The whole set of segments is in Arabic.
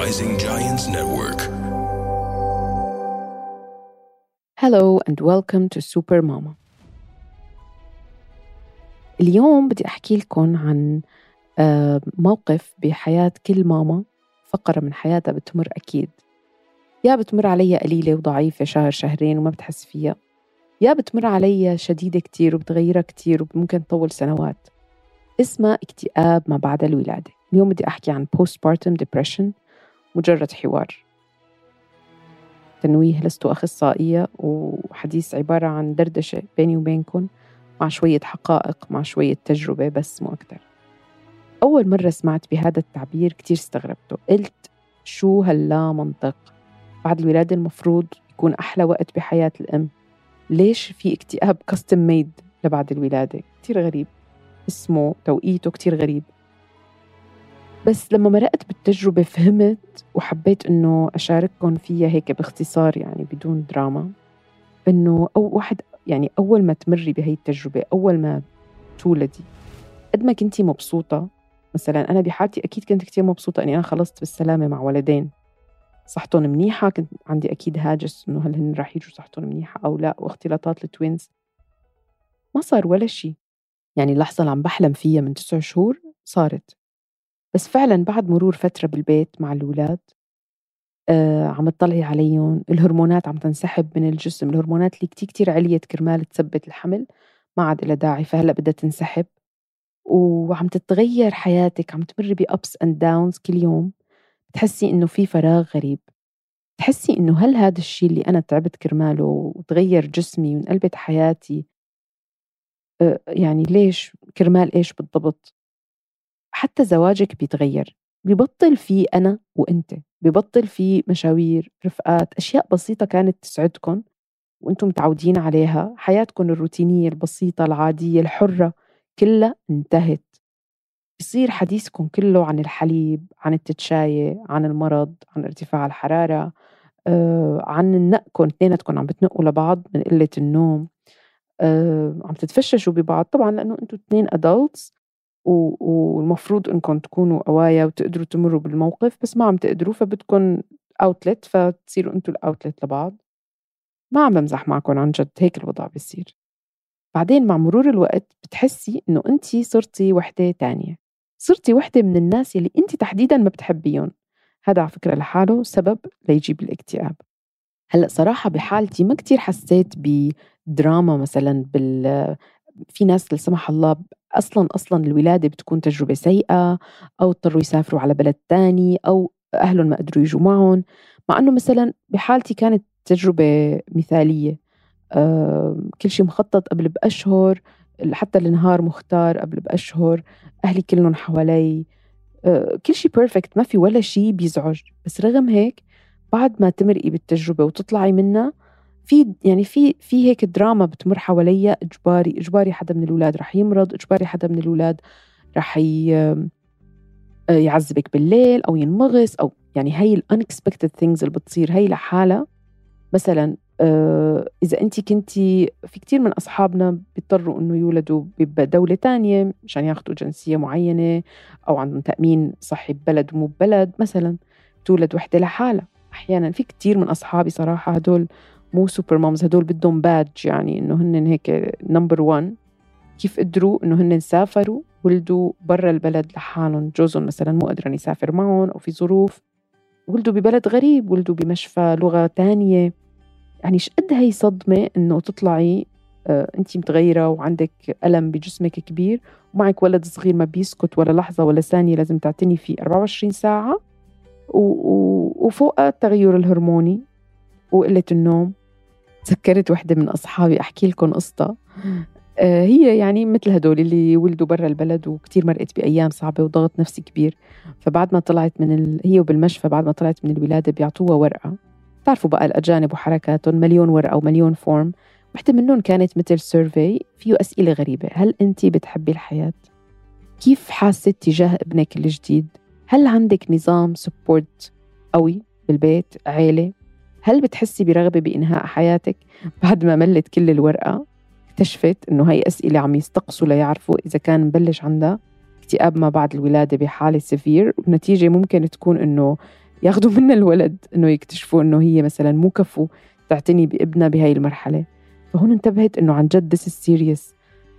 Rising Giants Network. Hello and welcome to Super Mama. اليوم بدي أحكي لكم عن آه، موقف بحياة كل ماما فقرة من حياتها بتمر أكيد. يا بتمر عليها قليلة وضعيفة شهر شهرين وما بتحس فيها. يا بتمر عليها شديدة كتير وبتغيرها كتير وممكن تطول سنوات. اسمها اكتئاب ما بعد الولادة. اليوم بدي أحكي عن postpartum depression. مجرد حوار. تنويه لست أخصائية وحديث عبارة عن دردشة بيني وبينكم مع شوية حقائق مع شوية تجربة بس مو أكتر. أول مرة سمعت بهذا التعبير كتير استغربته. قلت شو هاللا منطق؟ بعد الولادة المفروض يكون أحلى وقت بحياة الأم. ليش في اكتئاب كاستم ميد لبعد الولادة؟ كتير غريب. اسمه توقيته كتير غريب. بس لما مرقت بالتجربة فهمت وحبيت إنه أشارككم فيها هيك باختصار يعني بدون دراما إنه أو واحد يعني أول ما تمري بهي التجربة أول ما تولدي قد ما كنتي مبسوطة مثلا أنا بحالتي أكيد كنت كتير مبسوطة إني أنا خلصت بالسلامة مع ولدين. صحتهم منيحة كنت عندي أكيد هاجس إنه هل هن رح يجوا صحتهم منيحة أو لا واختلاطات ال twins ما صار ولا شيء يعني اللحظة اللي عم بحلم فيها من تسع شهور صارت. بس فعلا بعد مرور فترة بالبيت مع الأولاد آه عم تطلعي عليهم الهرمونات عم تنسحب من الجسم الهرمونات اللي كتير كتير عليت كرمال تثبت الحمل ما عاد لها داعي فهلأ بدها تنسحب. وعم تتغير حياتك عم تمر ب ups and downs كل يوم بتحسي إنه في فراغ غريب. تحسي إنه هل هذا الشيء اللي أنا تعبت كرماله وتغير جسمي وانقلبت حياتي آه، يعني ليش كرمال إيش بالضبط؟ حتى زواجك بيتغير. ببطل في أنا وأنت ببطل في مشاوير رفقات أشياء بسيطة كانت تسعدكم وأنتم متعودين عليها. حياتكم الروتينية البسيطة العادية الحرة كلها انتهت. بصير حديثكم كله عن الحليب عن التتشاية عن المرض عن ارتفاع الحرارة آه، عن نقكم اثنيناتكم عم بتنقوا لبعض من قلة النوم. آه، عم تتفششوا ببعض. طبعا لأنه أنتم اثنين adults والمفروض انكم تكونوا قوايا وتقدروا تمروا بالموقف بس ما عم تقدروا فبدكم outlet فتصيروا أنتم ال outlet لبعض. ما عم بمزح معكم عن جد هيك الوضع بيصير. بعدين مع مرور الوقت بتحسي إنه انت صرتي وحدة تانية. صرتي وحدة من الناس يلي انت تحديدا ما بتحبيهم. هذا على فكرة لحاله سبب ليجيب الاكتئاب. هلأ صراحة بحالتي ما كتير حسيت بدراما مثلا بال في ناس لا سمح الله أصلا أصلا الولادة بتكون تجربة سيئة أو اضطروا يسافروا على بلد ثاني أو أهلهم ما قدروا يجوا معهم. مع إنه مثلا بحالتي كانت تجربة مثالية آه كل شيء مخطط قبل بأشهر حتى النهار مختار قبل بأشهر أهلي كلهم حوالي آه كل شيء perfect ما في ولا شيء بيزعج. بس رغم هيك بعد ما تمرقي بالتجربة وتطلعي منها في يعني في في هيك دراما بتمر حواليا إجباري إجباري حدا من الأولاد رح يمرض إجباري حدا من الأولاد رح يعذبك بالليل أو ينمغص أو يعني هي ال unexpected things اللي بتصير هي لحالها. مثلا آه، إذا انت كنتي في كثير من أصحابنا بيضطروا إنه يولدوا بدولة تانية مشان ياخذوا جنسية معينة أو عندهم تأمين صحي ببلد ومو ببلد. مثلا تولد وحدة لحالها. أحيانا في كثير من أصحابي صراحة هدول مو super moms هدول بدهم badge يعني إنه هن هيك number 1 كيف قدروا إنه هن سافروا ولدوا برا البلد لحالهم جوزهم مثلا مو قدران يسافر معهم أو في ظروف. ولدوا ببلد غريب ولدوا بمشفى لغة تانية. يعني قد هي صدمة إنه تطلعي آه انت متغيرة وعندك ألم بجسمك كبير ومعك ولد صغير ما بيسكت ولا لحظة ولا ثانية لازم تعتني فيه 24 ساعة. و... و... وفوقها التغير الهرموني وقلة النوم. تذكرت وحدة من أصحابي أحكي لكم قصة. آه، هي يعني مثل هدول اللي ولدوا برا البلد وكتير مرقت بأيام صعبة وضغط نفسي كبير. فبعد ما طلعت من ال... هي وبالمشفى بعد ما طلعت من الولادة بيعطوها ورقة. بتعرفوا بقى الأجانب وحركاتهم مليون ورقة ومليون form وحدة منهم كانت مثل survey فيه أسئلة غريبة. هل أنت بتحبي الحياة؟ كيف حاسة تجاه ابنك الجديد؟ هل عندك نظام support قوي بالبيت عيلة؟ هل بتحسي برغبة بإنهاء حياتك بعد ما ملت كل الورقة؟ اكتشفت إنه هاي أسئلة عم يستقصوا ليعرفوا إذا كان مبلش عندها اكتئاب ما بعد الولادة بحالة severe والنتيجة ممكن تكون إنه ياخذوا منها الولد إنه يكتشفوا إنه هي مثلا مو كفو تعتني بابنها بهاي المرحلة. فهون انتبهت إنه عن جد this is serious.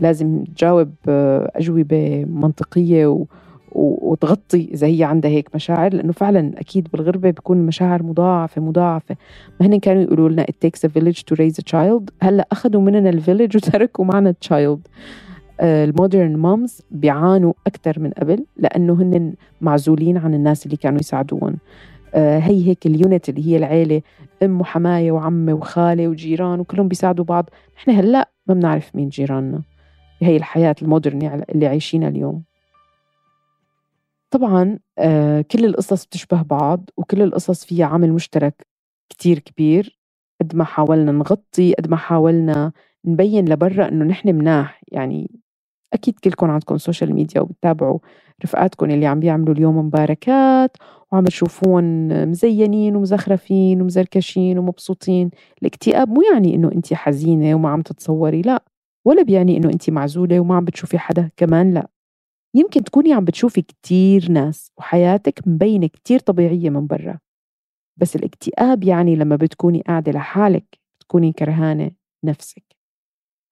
لازم تجاوب آه، أجوبة منطقية و وتغطي إذا هي عندها هيك مشاعر لأنه فعلا أكيد بالغربة بيكون المشاعر مضاعفة مضاعفة. ما هن كانوا يقولوا لنا it takes a village to raise a child. هلأ أخذوا مننا ال village وتركوا معنا ال child ال modern moms بيعانوا أكثر من قبل لأنه هن معزولين عن الناس اللي كانوا يساعدوهم. آه، هي هيك ال unit اللي هي العيلة أم وحماية وعمة وخالة وجيران وكلهم بيساعدوا بعض. نحن هلأ ما بنعرف مين جيراننا. بهي الحياة ال modern اللي عايشينها اليوم. طبعا آه، كل القصص بتشبه بعض وكل القصص فيها عامل مشترك كتير كبير قد ما حاولنا نغطي قد ما حاولنا نبين لبرا إنه نحن مناح. يعني أكيد كلكم عندكم social media وبتتابعوا رفقاتكم اللي عم بيعملوا اليوم مباركات وعم تشوفوهن مزينين ومزخرفين ومزركشين ومبسوطين. الاكتئاب مو يعني إنه انت حزينة وما عم تتصوري لا. ولا بيعني إنه انت معزولة وما عم بتشوفي حدا كمان لا. يمكن تكوني عم بتشوفي كتير ناس وحياتك مبينة كتير طبيعية من برا. بس الاكتئاب يعني لما بتكوني قاعدة لحالك بتكوني كرهانة نفسك.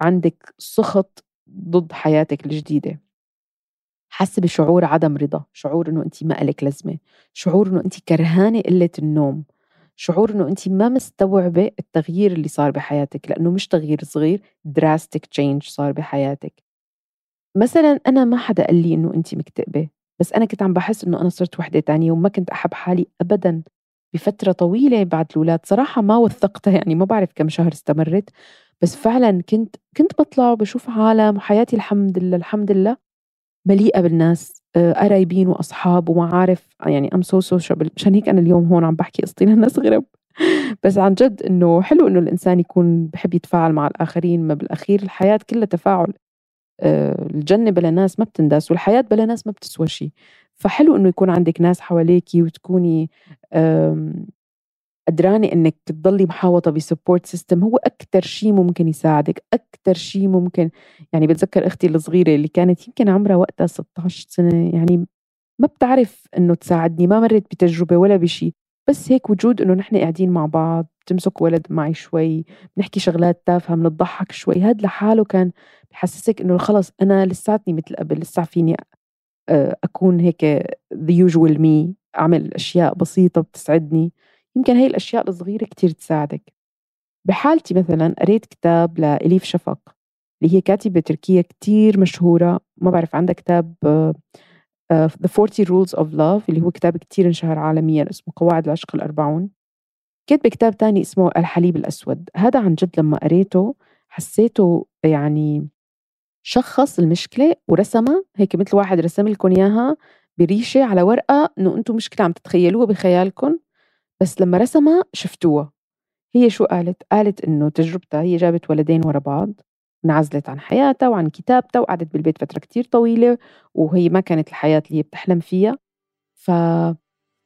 عندك سخط ضد حياتك الجديدة. حاسة بشعور عدم رضا شعور إنه انت ما لك لازمة شعور إنه انت كرهانة قلة النوم شعور إنه انت ما مستوعبة التغيير اللي صار بحياتك لأنه مش تغيير صغير drastic change صار بحياتك. مثلا أنا ما حدا قال لي إنه أنت مكتئبة بس أنا كنت عم بحس إنه أنا صرت وحدة تانية وما كنت أحب حالي أبدا بفترة طويلة بعد الأولاد. صراحة ما وثقتها يعني ما بعرف كم شهر استمرت بس فعلا كنت كنت بطلع وبشوف عالم وحياتي الحمد لله الحمد لله مليئة بالناس آه، قرايبين وأصحاب ومعارف يعني I'm so sociable مشان هيك أنا اليوم هون عم بحكي قصتي للناس غرب. بس عن جد إنه حلو إنه الإنسان يكون بحب يتفاعل مع الآخرين ما بالأخير الحياة كلها تفاعل. الجنة بلا ناس ما بتنداس والحياة بلا ناس ما بتسوى شيء فحلو إنه يكون عندك ناس حواليكي وتكوني قدرانة إنك تضلي محاوطة ب support system هو أكثر شيء ممكن يساعدك أكثر شيء ممكن يعني بتذكر أختي الصغيرة اللي كانت يمكن عمرها وقتها 16 سنة يعني ما بتعرف إنه تساعدني ما مرت بتجربة ولا بشيء بس هيك وجود إنه نحن قاعدين مع بعض بتمسك ولد معي شوي بنحكي شغلات تافهة بنضحك شوي هاد لحاله كان بحسسك إنه خلص أنا لساتني مثل قبل لسه فيني آه، أكون هيك the usual me أعمل أشياء بسيطة بتسعدني. يمكن هي الأشياء الصغيرة كتير تساعدك. بحالتي مثلا قريت كتاب لإليف شفق اللي هي كاتبة تركية كتير مشهورة ما بعرف عندها كتاب uh, The 40 Rules of Love اللي هو كتاب كتير انشهر عالميا اسمه قواعد العشق الأربعون. كتب كتاب تاني اسمه الحليب الأسود. هذا عن جد لما قريته حسيته يعني شخص المشكلة ورسمها هيك مثل واحد رسم لكم إياها بريشة على ورقة إنه أنتم مشكلة عم تتخيلوها بخيالكم. بس لما رسمها شفتوها. هي شو قالت؟ قالت إنه تجربتها هي جابت ولدين ورا بعض. انعزلت عن حياتها وعن كتابتها وقعدت بالبيت فترة كتير طويلة وهي ما كانت الحياة اللي هي بتحلم فيها. ف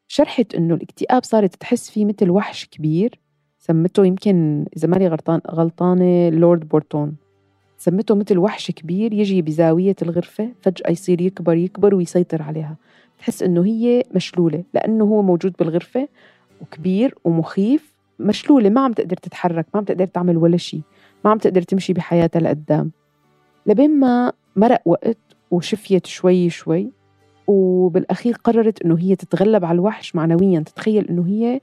شرحت إنه الاكتئاب صارت تحس فيه مثل وحش كبير سمته يمكن إذا ماني غلطان غلطانة لورد بورتون. سمته مثل وحش كبير يجي بزاوية الغرفة فجأة يصير يكبر يكبر ويسيطر عليها. تحس إنه هي مشلولة لأنه هو موجود بالغرفة وكبير ومخيف مشلولة ما عم تقدر تتحرك ما عم تقدر تعمل ولا شيء ما عم تقدر تمشي بحياتها لقدام. لبين ما مرق وقت وشفيت شوي شوي وبالأخير قررت إنه هي تتغلب على الوحش معنويا. تتخيل إنه هي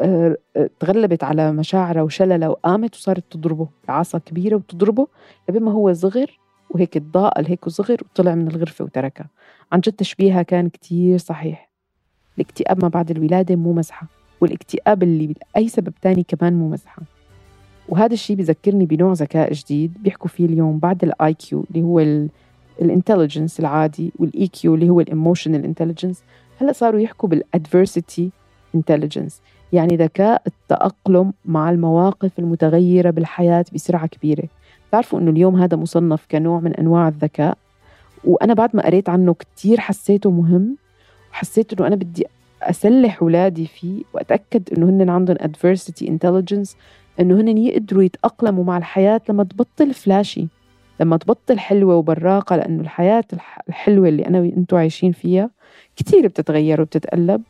آه، آه، تغلبت على مشاعرها وشللها وقامت وصارت تضربه بعصا كبيرة وتضربه. لبين ما هو صغر وهيك تضاءل هيك وصغر وطلع من الغرفة وتركها. عن جد تشبيهها كان كتير صحيح. الاكتئاب ما بعد الولادة مو مزحة والاكتئاب اللي لاي سبب تاني كمان مو مزحة. وهذا الشيء بذكرني بنوع ذكاء جديد بيحكوا فيه اليوم بعد ال IQ اللي هو ال intelligence العادي وال EQ اللي هو ال emotional intelligence هلأ صاروا يحكوا بال adversity intelligence يعني ذكاء التأقلم مع المواقف المتغيرة بالحياة بسرعة كبيرة. تعرفوا أنه اليوم هذا مصنف كنوع من أنواع الذكاء وأنا بعد ما قريت عنه كتير حسيته مهم وحسيت أنه أنا بدي أسلح أولادي فيه وأتأكد أنه هن عندهم adversity intelligence. أنه هن يقدروا يتأقلموا مع الحياة لما تبطل flashy لما تبطل حلوة وبراقة لأنه الحياة الحلوة اللي أنا وأنتوا عايشين فيها كتير بتتغير وبتتقلب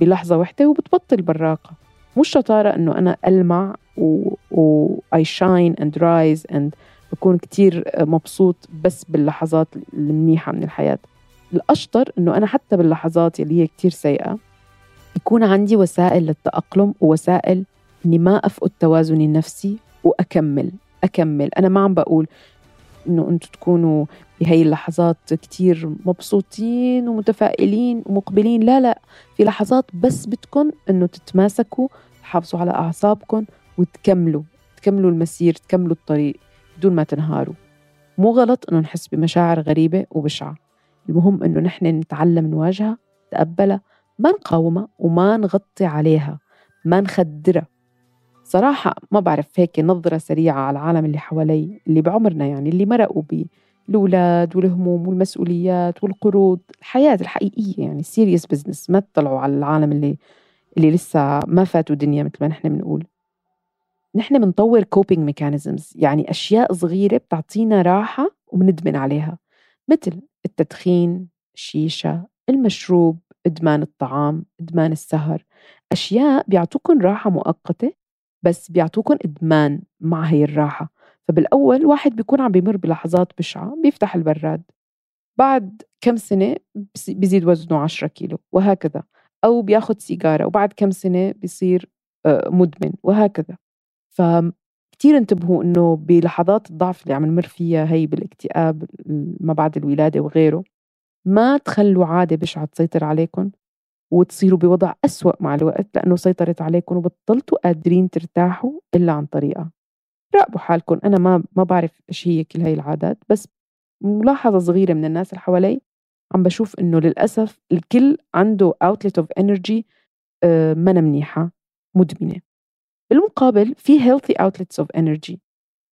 بلحظة واحدة وبتبطل براقة. مش شطارة إنه أنا ألمع و, I shine and rise and بكون كتير مبسوط بس باللحظات المنيحة من الحياة. الأشطر إنه أنا حتى باللحظات اللي هي كتير سيئة يكون عندي وسائل للتأقلم ووسائل إني ما أفقد توازني النفسي وأكمل أكمل. أنا ما عم بقول إنه أنتم تكونوا بهي اللحظات كتير مبسوطين ومتفائلين ومقبلين. لا لا. في لحظات بس بدكم إنه تتماسكوا تحافظوا على أعصابكم وتكملوا تكملوا المسير تكملوا الطريق بدون ما تنهاروا. مو غلط إنه نحس بمشاعر غريبة وبشعة. المهم إنه نحن نتعلم نواجهها نتقبلها ما نقاومها وما نغطي عليها ما نخدرها. صراحة ما بعرف هيك نظرة سريعة على العالم اللي حوالي اللي بعمرنا يعني اللي مرقوا بالأولاد والهموم والمسؤوليات والقروض الحياة الحقيقية يعني serious business ما تطلعوا على العالم اللي اللي لسه ما فاتوا دنيا مثل ما نحن بنقول. نحن بنطور coping mechanisms يعني أشياء صغيرة بتعطينا راحة وبندمن عليها مثل التدخين الشيشة المشروب إدمان الطعام إدمان السهر أشياء بيعطوكم راحة مؤقتة بس بيعطوكم إدمان مع هي الراحة. فبالأول واحد بيكون عم بيمر بلحظات بشعة بيفتح البراد. بعد كم سنة بيزيد وزنه 10 كيلو وهكذا. أو بياخد سيجارة وبعد كم سنة بيصير آه، مدمن وهكذا. فكتير انتبهوا إنه بلحظات الضعف اللي عم نمر فيها هي بالاكتئاب ما بعد الولادة وغيره ما تخلوا عادة بشعة تسيطر عليكم وتصيروا بوضع أسوأ مع الوقت لأنه سيطرت عليكم وبطلتوا قادرين ترتاحوا إلا عن طريقة. راقبوا حالكم. أنا ما ما بعرف إيش هي كل هاي العادات بس ملاحظة صغيرة من الناس اللي حوالي عم بشوف إنه للأسف الكل عنده outlet of energy آه، ما منيحة مدمنة. بالمقابل في healthy outlets of energy.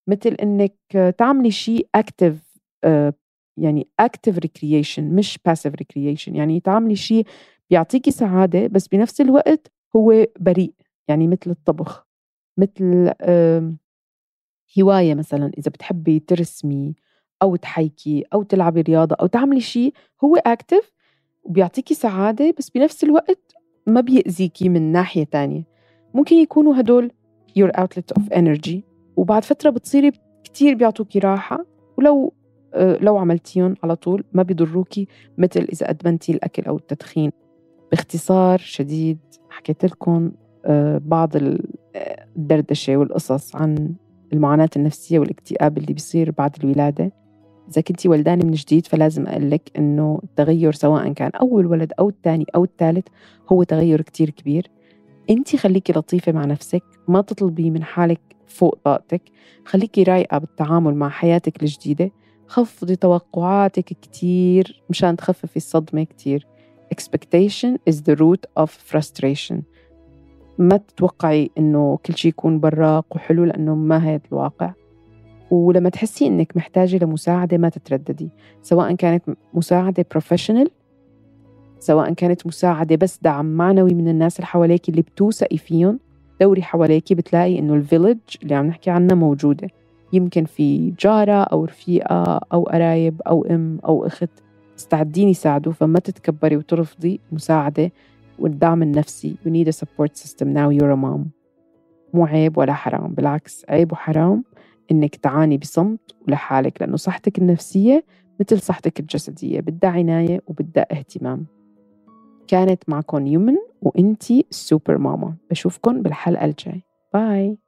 مثل إنك تعملي شيء active آه، يعني active recreation مش passive recreation. يعني تعملي شيء بيعطيكي سعادة بس بنفس الوقت هو بريء يعني مثل الطبخ مثل هواية مثلا إذا بتحبي ترسمي أو تحيكي أو تلعبي رياضة أو تعملي شيء هو أكتف وبيعطيكي سعادة بس بنفس الوقت ما بيأذيكي من ناحية تانية. ممكن يكونوا هدول your outlet of energy وبعد فترة بتصيري كتير بيعطوكي راحة ولو آه، لو عملتيهم على طول ما بيضروكي مثل إذا أدمنتي الأكل أو التدخين. باختصار شديد حكيت لكم آه، بعض الدردشة والقصص عن المعاناة النفسية والاكتئاب اللي بيصير بعد الولادة. إذا كنتي ولدانة من جديد فلازم أقول لك إنه التغير سواء كان أول ولد أو الثاني أو الثالث هو تغير كتير كبير. أنت خليكي لطيفة مع نفسك ما تطلبي من حالك فوق طاقتك خليكي رايقة بالتعامل مع حياتك الجديدة. خفضي توقعاتك كتير مشان تخففي الصدمة كتير. Expectation is the root of frustration. ما تتوقعي إنه كل شيء يكون براق وحلو لأنه ما هي الواقع. ولما تحسي إنك محتاجة لمساعدة ما تترددي سواء كانت مساعدة professional سواء كانت مساعدة بس دعم معنوي من الناس اللي حواليك اللي بتوثقي فيهم. دوري حواليك بتلاقي إنه ال village اللي عم نحكي عنها موجودة. يمكن في جارة أو رفيقة أو قرايب أو أم أو أخت. مستعدين يساعدوا فما تتكبري وترفضي مساعدة والدعم النفسي. You need a support system. Now you're a mom. مو عيب ولا حرام. بالعكس عيب وحرام إنك تعاني بصمت ولحالك لأنه صحتك النفسية مثل صحتك الجسدية. بدها عناية وبدها اهتمام. كانت معكم يمن وإنتي سوبر ماما بشوفكن بالحلقة الجاي باي